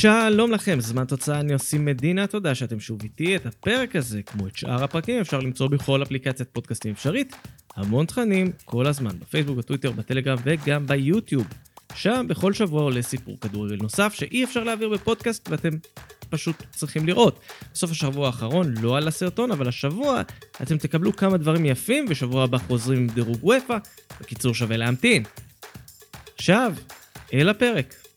שלום לכם, זמן תוצאה אני עושים מדינה, תודה שאתם שוב איתי. את הפרק הזה, כמו את שאר הפרקים, אפשר למצוא בכל אפליקציית פודקאסטים אפשרית. המון תכנים, כל הזמן, בפייסבוק, בטוויטר, בטלגרם וגם ביוטיוב. שם בכל שבוע עולה סיפור כדורגל נוסף שאי אפשר להעביר בפודקאסט ואתם פשוט צריכים לראות. בסוף השבוע האחרון לא על הסרטון, אבל השבוע אתם תקבלו כמה דברים יפים, ושבוע הבא חוזרים עם דירוג וופא. בקיצור, שווה להמתין. עכשיו, אל הפרק.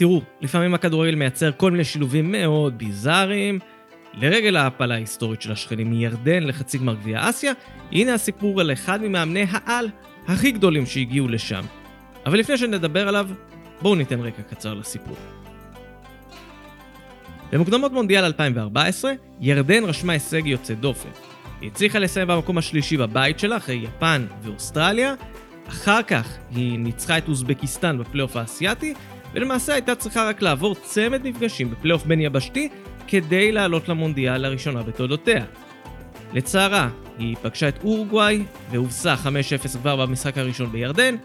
תראו, לפעמים הכדורגל מייצר כל מיני שילובים מאוד ביזאריים. לרגל ההעפלה ההיסטורית של השכנים מירדן לחצי גמר גביע אסיה, הנה הסיפור על אחד ממאמני העל הכי גדולים שהגיעו לשם. אבל לפני שנדבר עליו, בואו ניתן רקע קצר לסיפור. במוקדמות מונדיאל 2014, ירדן רשמה הישג יוצא דופן. היא הצליחה לסיים במקום השלישי בבית שלה אחרי יפן ואוסטרליה, אחר כך היא ניצחה את אוזבקיסטן בפלייאוף האסייתי, ולמעשה הייתה צריכה רק לעבור צמד מפגשים בפלייאוף בין יבשתי כדי לעלות למונדיאל לראשונה בתולדותיה. לצערה, היא פגשה את אורוגוואי והובסה 5-0 כבר במשחק הראשון בירדן.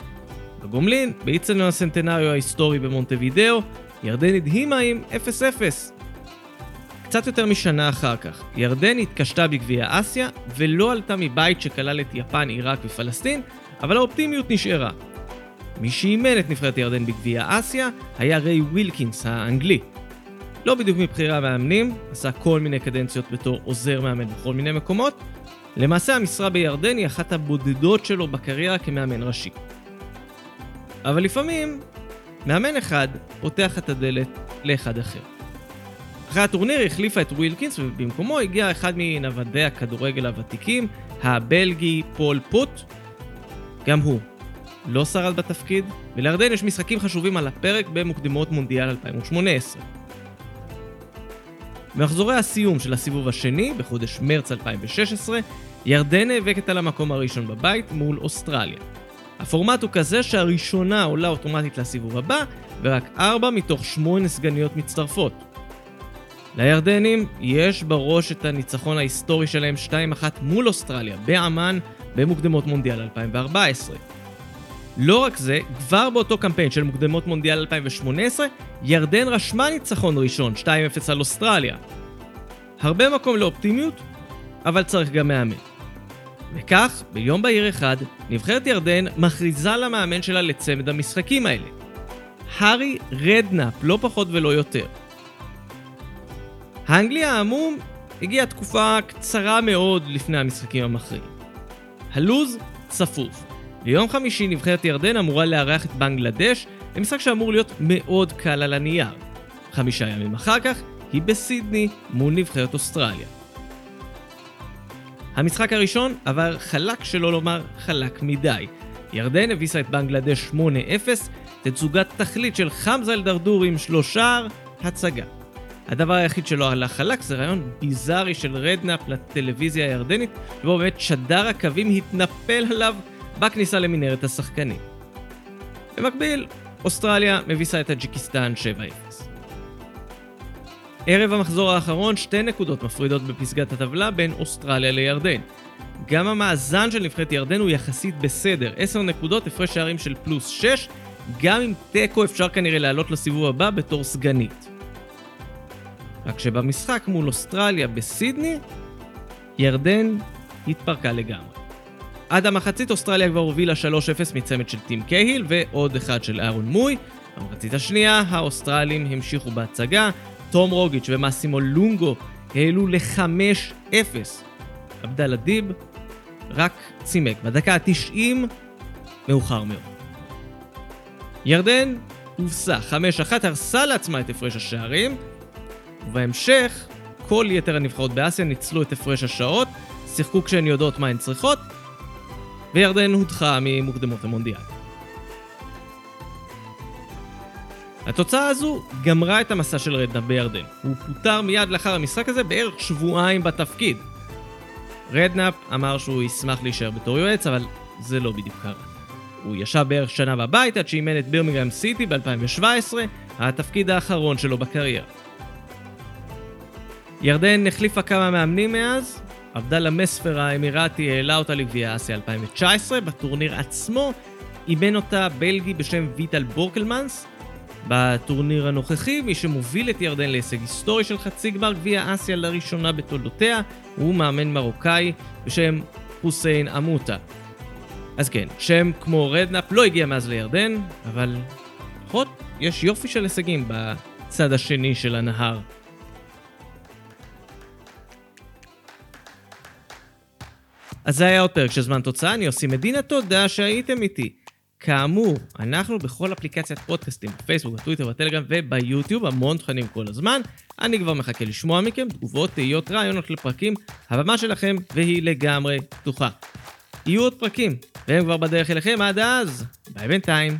בגומלין, באיצטדיון הסנטנריו ההיסטורי במונטווידאו, ירדן הדהימה עם 0-0. קצת יותר משנה אחר כך, ירדן התקשתה בגביע אסיה ולא עלתה מבית שכלל את יפן, עיראק ופלסטין, אבל האופטימיות נשארה. מי שאימן את נבחרת ירדן בגביע אסיה היה ריי ווילקינס האנגלי. לא בדיוק מבחירי המאמנים, עשה כל מיני קדנציות בתור עוזר מאמן בכל מיני מקומות. למעשה המשרה בירדן היא אחת הבודדות שלו בקריירה כמאמן ראשי. אבל לפעמים, מאמן אחד פותח את הדלת לאחד אחר. אחרי הטורניר היא החליפה את ווילקינס ובמקומו הגיע אחד מנוודי הכדורגל הוותיקים, הבלגי פול פוט. גם הוא לא שרד בתפקיד, ולירדן יש משחקים חשובים על הפרק במוקדמות מונדיאל 2018. במחזורי הסיום של הסיבוב השני, בחודש מרץ 2016, ירדן נאבקת על המקום הראשון בבית מול אוסטרליה. הפורמט הוא כזה שהראשונה עולה אוטומטית לסיבוב הבא, ורק 4 מתוך 8 סגניות מצטרפות. לירדנים יש בראש את הניצחון ההיסטורי שלהם 2-1 מול אוסטרליה, באמ"ן, במוקדמות מונדיאל 2014. לא רק זה, כבר באותו קמפיין של מוקדמות מונדיאל 2018, ירדן רשמה ניצחון ראשון, 2-0 על אוסטרליה. הרבה מקום לאופטימיות, אבל צריך גם מאמן. וכך, ביום בהיר אחד, נבחרת ירדן מכריזה למאמן שלה לצמד המשחקים האלה. הארי רדנאפ, לא פחות ולא יותר. האנגלי העמום הגיע תקופה קצרה מאוד לפני המשחקים המכריעים. הלוז צפוף. ביום חמישי נבחרת ירדן אמורה לארח את בנגלדש במשחק שאמור להיות מאוד קל על הנייר. חמישה ימים אחר כך היא בסידני מול נבחרת אוסטרליה. המשחק הראשון עבר חלק שלא לומר חלק מדי. ירדן הביסה את בנגלדש 8-0, תצוגת תכלית של חמזה אל-דרדור עם שלושה הצגה. הדבר היחיד שלא הלך חלק זה רעיון ביזארי של רדנאפ לטלוויזיה הירדנית, שבו באמת שדר הקווים התנפל עליו בכניסה למנהרת השחקנים. במקביל, אוסטרליה מביסה את טאג'יקיסטן 7-0. ערב המחזור האחרון, שתי נקודות מפרידות בפסגת הטבלה בין אוסטרליה לירדן. גם המאזן של נבחרת ירדן הוא יחסית בסדר, 10 נקודות, הפרש שערים של פלוס 6, גם עם תיקו אפשר כנראה לעלות לסיבוב הבא בתור סגנית. רק שבמשחק מול אוסטרליה בסידני, ירדן התפרקה לגמרי. עד המחצית אוסטרליה כבר הובילה 3-0 מצמד של טים קייל ועוד אחד של אהרון מוי. במחצית השנייה האוסטרלים המשיכו בהצגה, תום רוגיץ' ומאסימו לונגו העלו ל-5-0. עבדאללה דיב רק צימק בדקה ה-90 מאוחר מאוד. ירדן הובסה 5-1, הרסה לעצמה את הפרש השערים, ובהמשך כל יתר הנבחרות באסיה ניצלו את הפרש השעות, שיחקו כשהן יודעות מה הן צריכות, וירדן הודחה ממוקדמות המונדיאל. התוצאה הזו גמרה את המסע של רדנאפ בירדן. הוא פוטר מיד לאחר המשחק הזה בערך שבועיים בתפקיד. רדנאפ אמר שהוא ישמח להישאר בתור יועץ, אבל זה לא בדיוק קרה. הוא ישב בערך שנה בבית עד שאימן את בירמינגהאם סיטי ב-2017, התפקיד האחרון שלו בקריירה. ירדן החליפה כמה מאמנים מאז, עבדאללה מספר האמירתי העלה אותה לגביע אסיה 2019, בטורניר עצמו אימן אותה בלגי בשם ויטל בורקלמנס, בטורניר הנוכחי, מי שמוביל את ירדן להישג היסטורי של חצי גמר גביע אסיה לראשונה בתולדותיה, הוא מאמן מרוקאי בשם חוסיין עמוטה. אז כן, שם כמו רדנאפ לא הגיע מאז לירדן, אבל לפחות יש יופי של הישגים בצד השני של הנהר. אז זה היה עוד פרק של זמן תוצאה, אני עושים מדינה, תודה שהייתם איתי. כאמור, אנחנו בכל אפליקציית פודקאסטים, בפייסבוק, בטוויטר, בטלגרם וביוטיוב, המון תכנים כל הזמן. אני כבר מחכה לשמוע מכם, תגובות, תהיות, רעיונות לפרקים, הבמה שלכם והיא לגמרי פתוחה. יהיו עוד פרקים, והם כבר בדרך אליכם, עד אז, ביי בינתיים.